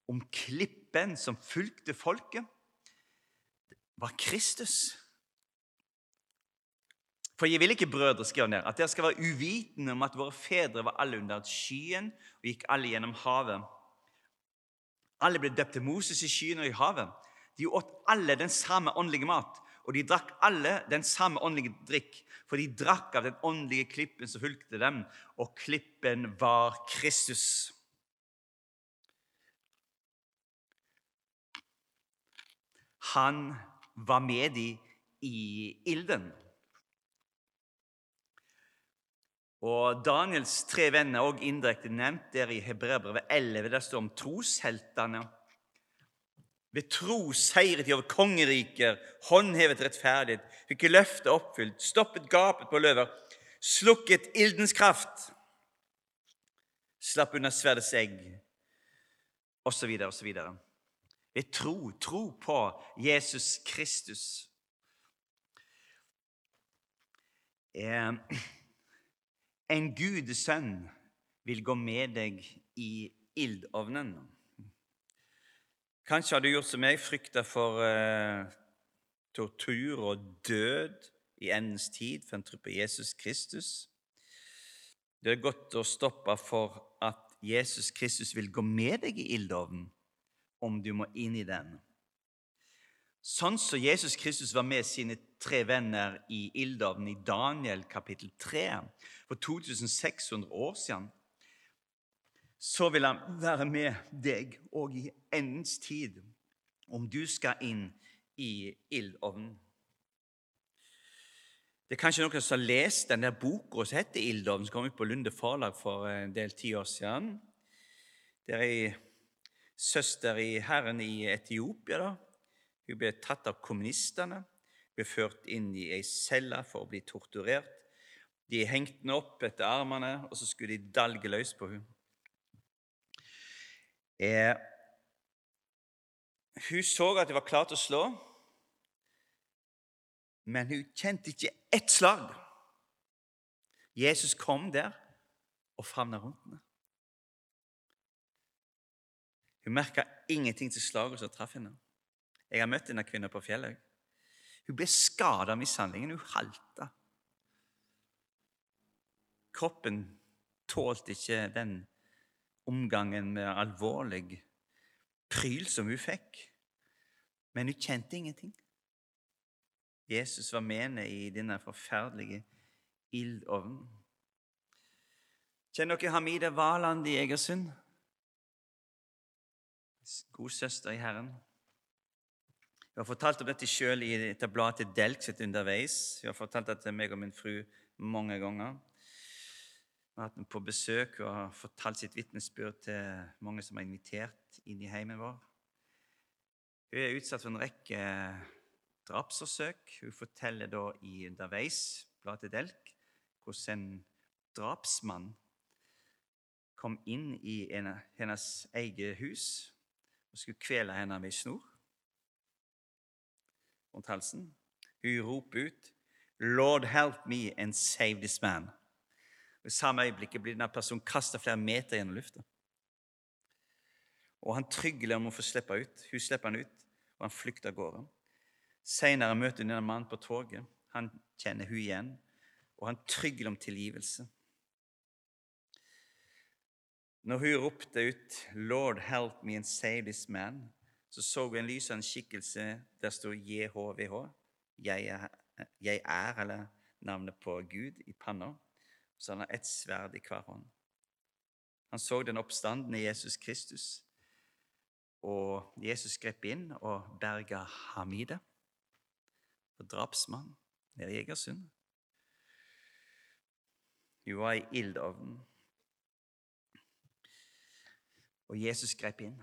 om klippen som fulgte folket, var Kristus. For jeg vil ikke, brødre, skrive ned, at dere skal være uvitende om at våre fedre var alle under skyen og gikk alle gjennom havet. Alle ble døpt til Moses i skyen og i havet. De åt alle den samme åndelige mat, og de drakk alle den samme åndelige drikk, for de drakk av den åndelige klippen som fulgte dem, og klippen var Kristus. Han var med dem i ilden. Og Daniels tre venner er også indirekte nevnt der i Hebreabrevet 11. Der står om trosheltene. Ved tro seiret de over kongeriker, håndhevet rettferdighet, fikk løftet oppfylt, stoppet gapet på løver, slukket ildens kraft, slapp unna sverdets egg, osv., osv. Ved tro, tro på Jesus Kristus. Eh, en gudesønn vil gå med deg i ildovnen. Kanskje har du gjort som jeg, frykta for eh, tortur og død i endens tid for en tro på Jesus Kristus. Det er godt å stoppe for at Jesus Kristus vil gå med deg i ildovnen om du må inn i den. Sånn som Jesus Kristus var med sine tre venner i ildovnen i Daniel kapittel 3 for 2600 år siden, så vil han være med deg òg i endens tid, om du skal inn i ildovnen. Det er kanskje noen som har lest den der boka som heter 'Ildovnen', som kom ut på Lunde forlag for en del ti år siden. Det er ei søster i Herren i Etiopia da, hun ble tatt av kommunistene, ble ført inn i ei celle for å bli torturert. De hengte henne opp etter armene, og så skulle de dalge løs på henne. Eh, hun så at de var klare til å slå, men hun kjente ikke ett slag. Jesus kom der og favna rundt henne. Hun merka ingenting til slaget som traff henne. Jeg har møtt denne kvinnen på fjellet. Hun ble skada av mishandlingen. Hun halta. Kroppen tålte ikke den omgangen med alvorlig pryl som hun fikk. Men hun kjente ingenting. Jesus var med henne i denne forferdelige ildovnen. Kjenner dere Hamida Valand i Egersund? God søster i Herren. Hun har fortalt om dette sjøl i dette bladet til Delk sitt underveis. Hun har fortalt det til meg og min fru mange ganger. Vi har hatt henne på besøk og har fortalt sitt vitnesbyrd til mange som er invitert inn i heimen vår. Hun er utsatt for en rekke drapsforsøk. Hun forteller da i underveis, bladet Delk, hvordan en drapsmann kom inn i hennes eget hus og skulle kvele henne med snor rundt halsen. Hun roper ut, 'Lord, help me and save this man'. Og I samme øyeblikket blir denne personen kasta flere meter gjennom lufta. Og Han trygler om å få slippe ut. Hun slipper han ut, og han flykter av gårde. Senere møter hun denne mannen på toget. Han kjenner hun igjen, og han trygler om tilgivelse. Når hun ropte ut 'Lord, help me and save this man', så så hun en lysende skikkelse der stod JHVH. Jeg er, jeg er, eller navnet på Gud, i panna. Så han har ett sverd i hver hånd. Han så den oppstandende Jesus Kristus, og Jesus grep inn og berga Hamida, og drapsmann nede i Egersund. Hun var i ildovnen, og Jesus grep inn.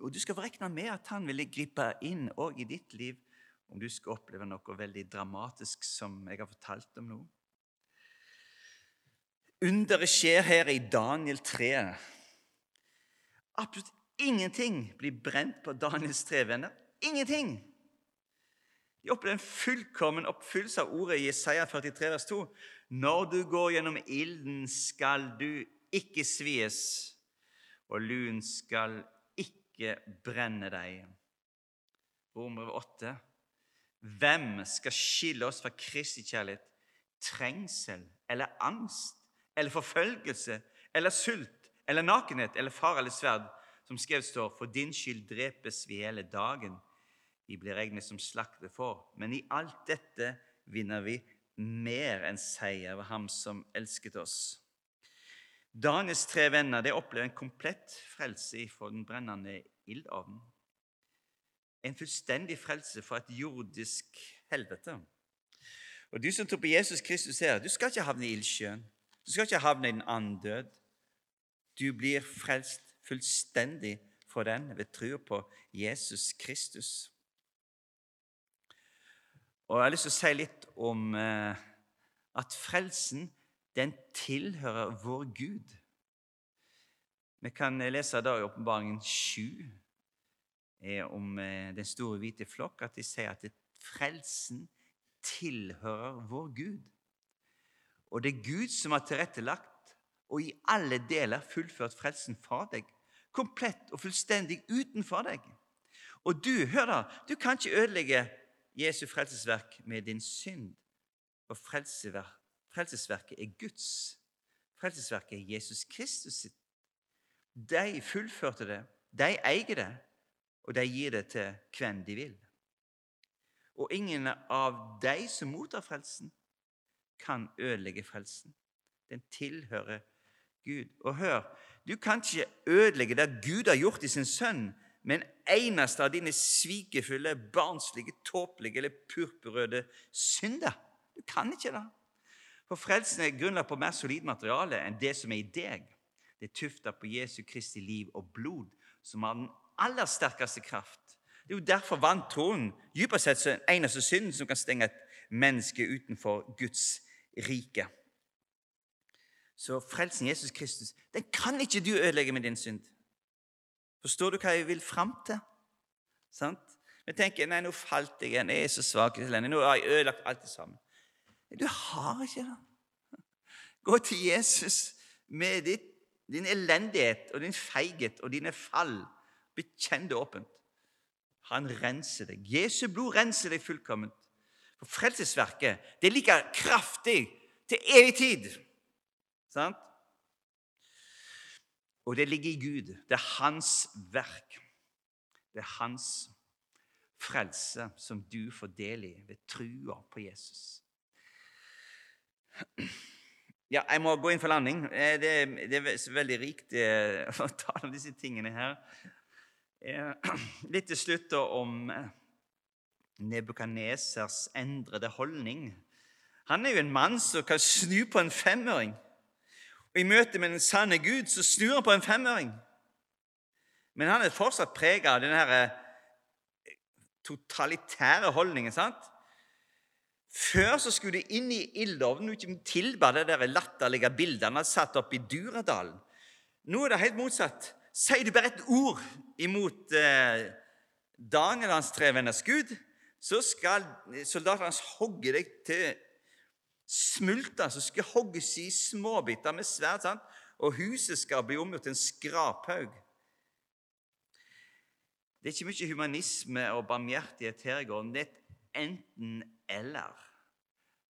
Og Du skal regne med at han ville gripe inn òg i ditt liv om du skal oppleve noe veldig dramatisk som jeg har fortalt om nå. Underet skjer her i Daniel 3. Absolutt ingenting blir brent på Daniels tre venner. Ingenting! De opplever en fullkommen oppfyllelse av ordet i Jesaja 43, vers 2. Når du går gjennom ilden, skal du ikke svies, og lun skal ikke brenne deg. Romer 8. Hvem skal skille oss fra Kristi kjærlighet? Trengsel eller angst eller forfølgelse eller sult eller nakenhet eller far eller sverd? Som skrevet står, for din skyld drepes vi hele dagen. Vi blir regnet som slakte for. Men i alt dette vinner vi mer enn seier ved Ham som elsket oss. Daniels tre venner de opplever en komplett frelse for den brennende ildovnen en fullstendig frelse fra et jordisk helvete. Og Du som tror på Jesus Kristus her, du skal ikke havne i ildsjøen. Du skal ikke havne i den andød. Du blir frelst fullstendig fra den ved trua på Jesus Kristus. Og Jeg har lyst til å si litt om eh, at frelsen den tilhører vår Gud. Vi kan lese da i Åpenbaringen 7, om eh, den store hvite flokk at de sier at frelsen tilhører vår Gud. Og det er Gud som har tilrettelagt og i alle deler fullført frelsen for deg. Komplett og fullstendig utenfor deg. Og du, hør da, du kan ikke ødelegge Jesu frelsesverk med din synd. For frelsesverket er Guds. Frelsesverket er Jesus Kristus sitt. De fullførte det. De eier det og de gir det til hvem de vil. Og ingen av de som mottar frelsen, kan ødelegge frelsen. Den tilhører Gud. Og hør, du kan ikke ødelegge det Gud har gjort i sin sønn, med en eneste av dine svikefulle, barnslige, tåpelige eller purpurrøde synder. Du kan ikke det. For frelsen er grunnlagt på mer solid materiale enn det som er i deg. Det er tufta på Jesu Kristi liv og blod, som har den aller sterkeste kraft. Det er jo derfor vant troen dypest sett den eneste synden som kan stenge et menneske utenfor Guds rike. Så frelsen Jesus Kristus den kan ikke du ødelegge med din synd. Forstår du hva jeg vil fram til? Sant? Vi tenker nei, nå falt jeg igjen, jeg er så svak. Nå har jeg ødelagt alt det sammen. Du har ikke det. Gå til Jesus med ditt, din elendighet og din feighet og dine fall Bekjenn det åpent. Han renser deg. Jesu blod renser deg fullkomment. For frelsesverket det er like kraftig til evig tid. Sant? Og det ligger i Gud. Det er hans verk. Det er hans frelse som du får del i ved trua på Jesus. Ja, jeg må gå inn for landing. Eh, det, det er veldig rikt eh, å tale om disse tingene her. Eh, litt til slutt om Nebukadnesers endrede holdning. Han er jo en mann som kan snu på en femøring. Og I møte med den sanne Gud så snur han på en femøring. Men han er fortsatt prega av denne totalitære holdningen. sant? Før så skulle de inn i ildovnen og tilba det der latterlige hadde satt opp i Duradalen. Nå er det helt motsatt. Sier du bare et ord imot eh, Daniel hans tre venners Gud, så skal soldatene hans hogge deg til smulter som skal hogges i småbiter med sverd, sant? og huset skal bli omgjort til en skraphaug. Det er ikke mye humanisme og barmhjertighet her i går. Det er et enten-eller.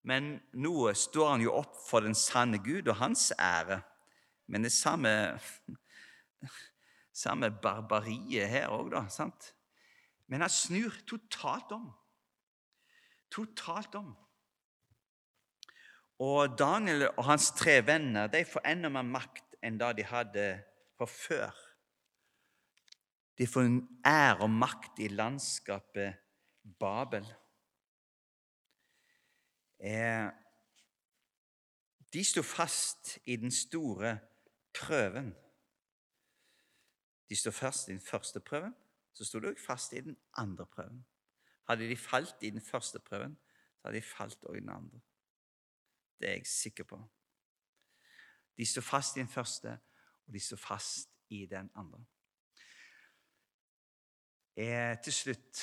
Men nå står han jo opp for den sanne Gud og hans ære. Men det samme, samme barbariet her òg, da. sant? Men han snur totalt om. Totalt om. Og Daniel og hans tre venner de får enda mer makt enn det de hadde fra før. De får en ære og makt i landskapet Babel. De sto fast i den store prøven. De sto fast i den første prøven, så sto de også fast i den andre prøven. Hadde de falt i den første prøven, så hadde de falt også i den andre. Det er jeg sikker på. De sto fast i den første, og de sto fast i den andre. Eh, til slutt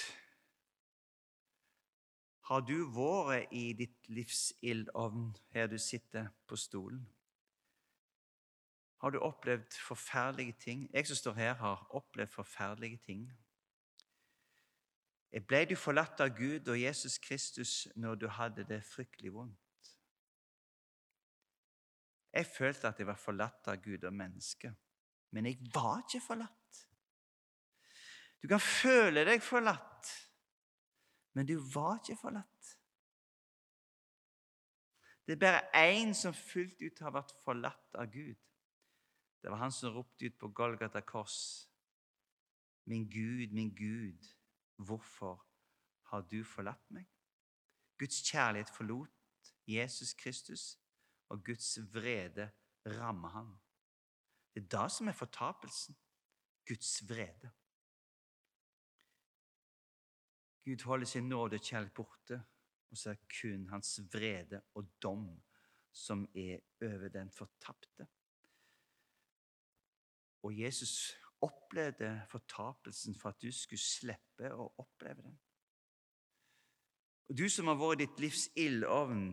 Har du vært i ditt livs ildovn her du sitter på stolen? Har du opplevd forferdelige ting? Jeg som står her, har opplevd forferdelige ting. Ble du forlatt av Gud og Jesus Kristus når du hadde det fryktelig vondt? Jeg følte at jeg var forlatt av Gud og mennesket, men jeg var ikke forlatt. Du kan føle deg forlatt, men du var ikke forlatt. Det er bare én som fullt ut har vært forlatt av Gud. Det var han som ropte ut på Golgata kors. Min Gud, min Gud, hvorfor har du forlatt meg? Guds kjærlighet forlot Jesus Kristus, og Guds vrede rammer ham. Det er det som er fortapelsen. Guds vrede. Gud holder sin nåde kjærlighet borte, og så er det kun hans vrede og dom som er over den fortapte. Og Jesus opplevde fortapelsen for at du skulle slippe å oppleve den. Og Du som har vært ditt livs ildovn,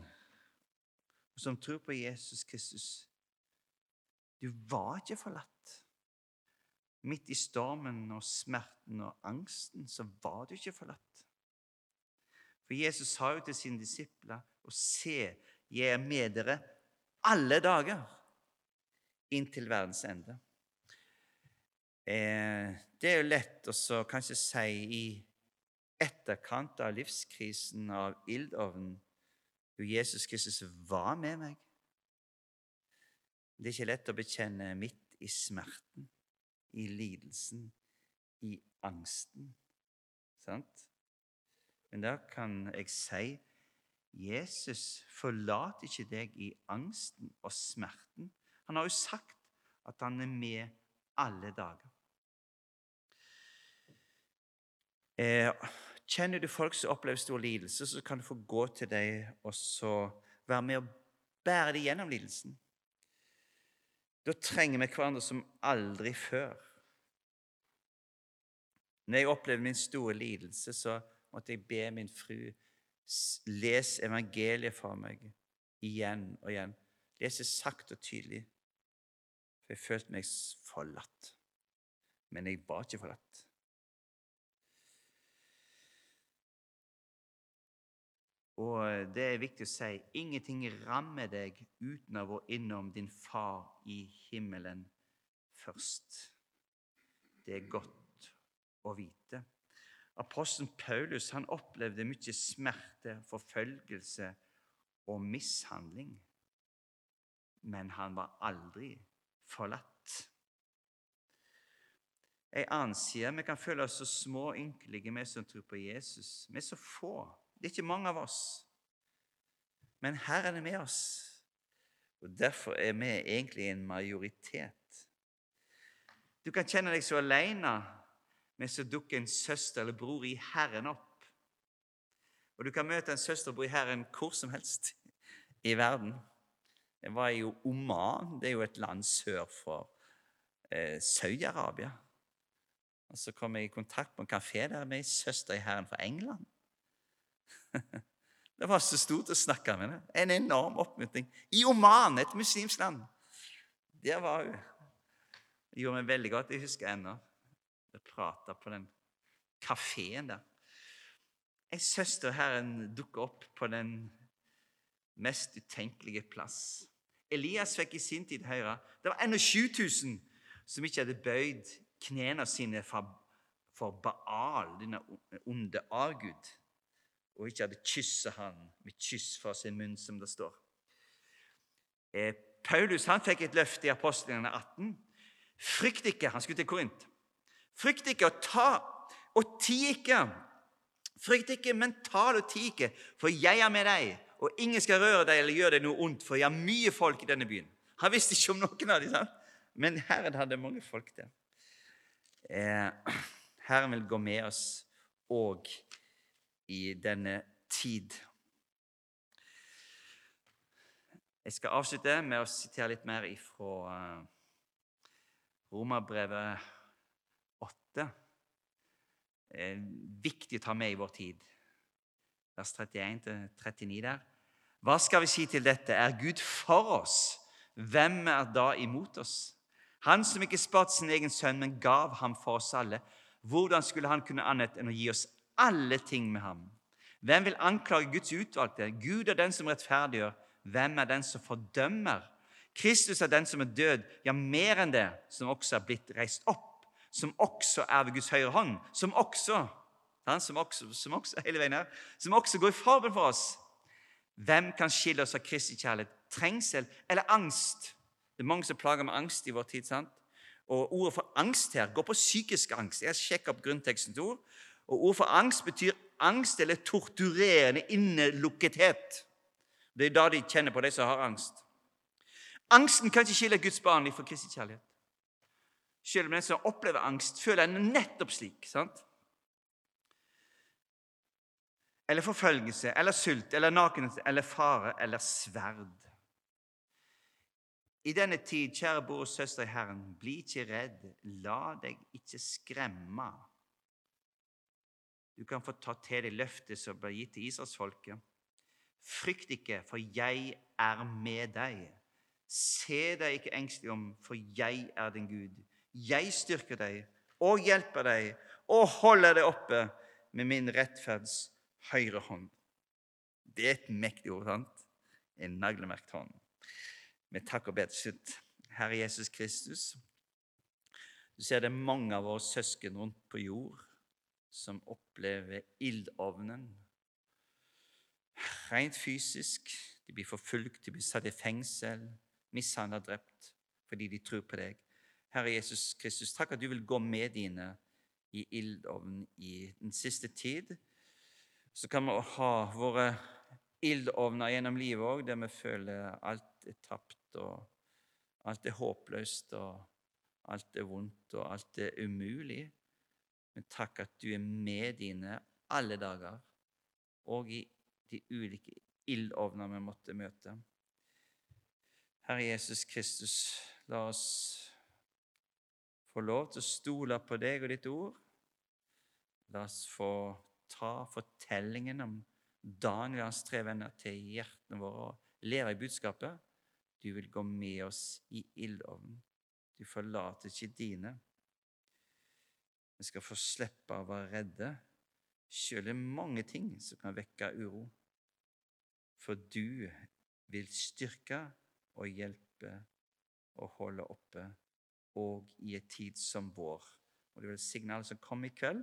og som tror på Jesus Kristus Du var ikke forlatt. Midt i stormen og smerten og angsten så var du ikke forlatt. For Jesus sa jo til sine disipler og se, jeg er med dere alle dager inntil verdens ende. Eh, det er jo lett å kanskje si i etterkant av livskrisen av ildovnen hvor Jesus Kristus var med meg. Det er ikke lett å bekjenne midt i smerten, i lidelsen, i angsten. Sant? Men da kan jeg si Jesus forlater ikke deg i angsten og smerten. Han har jo sagt at han er med alle dager. Eh, kjenner du folk som opplever stor lidelse, så kan du få gå til dem og så være med og bære dem gjennom lidelsen. Da trenger vi hverandre som aldri før. Når jeg opplevde min store lidelse, så måtte jeg be min fru lese evangeliet for meg igjen og igjen. Lese sakte og tydelig. For jeg følte meg forlatt. Men jeg var ikke forlatt. Og det er viktig å si ingenting rammer deg uten å gå innom din far i himmelen først. Det er godt å vite. Apostelen Paulus han opplevde mye smerte, forfølgelse og mishandling. Men han var aldri forlatt. En annen side vi kan føle oss så små og ynkelige, vi som tror på Jesus. Vi er så få. Det er ikke mange av oss. Men Herren er med oss, og derfor er vi egentlig en majoritet. Du kan kjenne deg så alene men så dukker en søster eller bror i Herren opp. Og du kan møte en søster og bror i Herren hvor som helst i verden. Jeg var jo Oman. Det er jo et land sør for eh, Saudi-Arabia. Og Så kom jeg i kontakt med en kafé der med ei søster i Herren fra England. Det var så stort å snakke med henne. En enorm oppmuntring. I Oman, et muslimsk land. Der var hun. Det gjorde meg veldig godt. Jeg husker ennå prata på den kafeen der. Ei søster Herren dukker opp på den mest utenkelige plass. Elias fikk i sin tid høre det var ennå 7000 som ikke hadde bøyd knærne sine for Baal, denne onde avgud, og ikke hadde kysset han med kyss fra sin munn, som det står. Eh, Paulus han fikk et løfte i apostlene 18. Frykt ikke Han skulle til Korint. Frykt ikke og ta og ti ikke. Frykt ikke, men tal og ti ikke, for jeg er med deg, og ingen skal røre deg eller gjøre deg noe ondt, for jeg har mye folk i denne byen. Han visste ikke om noen av dem, men Herren hadde mange folk der. Eh, Herren vil gå med oss òg i denne tid. Jeg skal avslutte med å sitere litt mer fra uh, Romerbrevet 8. Eh, viktig å ta med i vår tid. Vers 31-39 der. Hva skal vi si til dette? Er Gud for oss? Hvem er da imot oss? Han som ikke sparte sin egen sønn, men gav ham for oss alle. Hvordan skulle han kunne annet enn å gi oss alle ting med ham? Hvem vil anklage Guds utvalgte? Gud er den som rettferdiggjør. Hvem er den som fordømmer? Kristus er den som er død, ja, mer enn det, som også er blitt reist opp, som også er ved Guds høyre hånd, som også, som også, som også hele veien her, som også går i forbund for oss. Hvem kan skille oss av Kristi kjærlighet? Trengsel eller angst? Det er mange som plager med angst i vår tid. sant? Og Ordet for angst her går på psykisk angst. Jeg sjekker opp grunntekstens ord. Og Ordet for angst betyr angst eller torturerende innelukkethet. Det er da de kjenner på de som har angst. Angsten kan ikke skille Guds barn fra Kristi kjærlighet. Selv om den som opplever angst, føler den nettopp slik. sant? eller forfølgelse eller sult eller nakenhet eller fare eller sverd. I denne tid, kjære bror og søster i Herren, bli ikke redd. La deg ikke skremme. Du kan få ta til deg løftet som ble gitt til Israelsfolket. Frykt ikke, for jeg er med deg. Se deg ikke engstelig om, for jeg er din Gud. Jeg styrker deg og hjelper deg og holder deg oppe med min rettferds høyre hånd. Det er et mektig ord, sant? En naglemerkt hånd. Med takk og be slutt. Herre Jesus Kristus, du ser det er mange av våre søsken rundt på jord som opplever ildovnen. Rent fysisk. De blir forfulgt, de blir satt i fengsel, mishandla, drept fordi de tror på deg. Herre Jesus Kristus, takk at du vil gå med dine i ildovnen i den siste tid så kan vi ha våre ildovner gjennom livet òg, der vi føler alt er tapt, og alt er håpløst, og alt er vondt, og alt er umulig. Men takk at du er med dine alle dager, og i de ulike ildovner vi måtte møte. Herre Jesus Kristus, la oss få lov til å stole på deg og ditt ord. La oss få ta fortellingen om Daniel og hans tre venner til hjertene våre og leve i budskapet. Du vil gå med oss i ildovnen. Du forlater ikke dine. Vi skal få slippe å være redde, Selv er mange ting som kan vekke uro. For du vil styrke og hjelpe og holde oppe, og i en tid som vår. Og det vil signe alle som kommer i kveld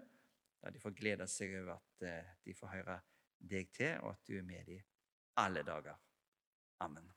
der de får glede seg over at eh, de får høre deg til, og at du er med dem alle dager. Amen.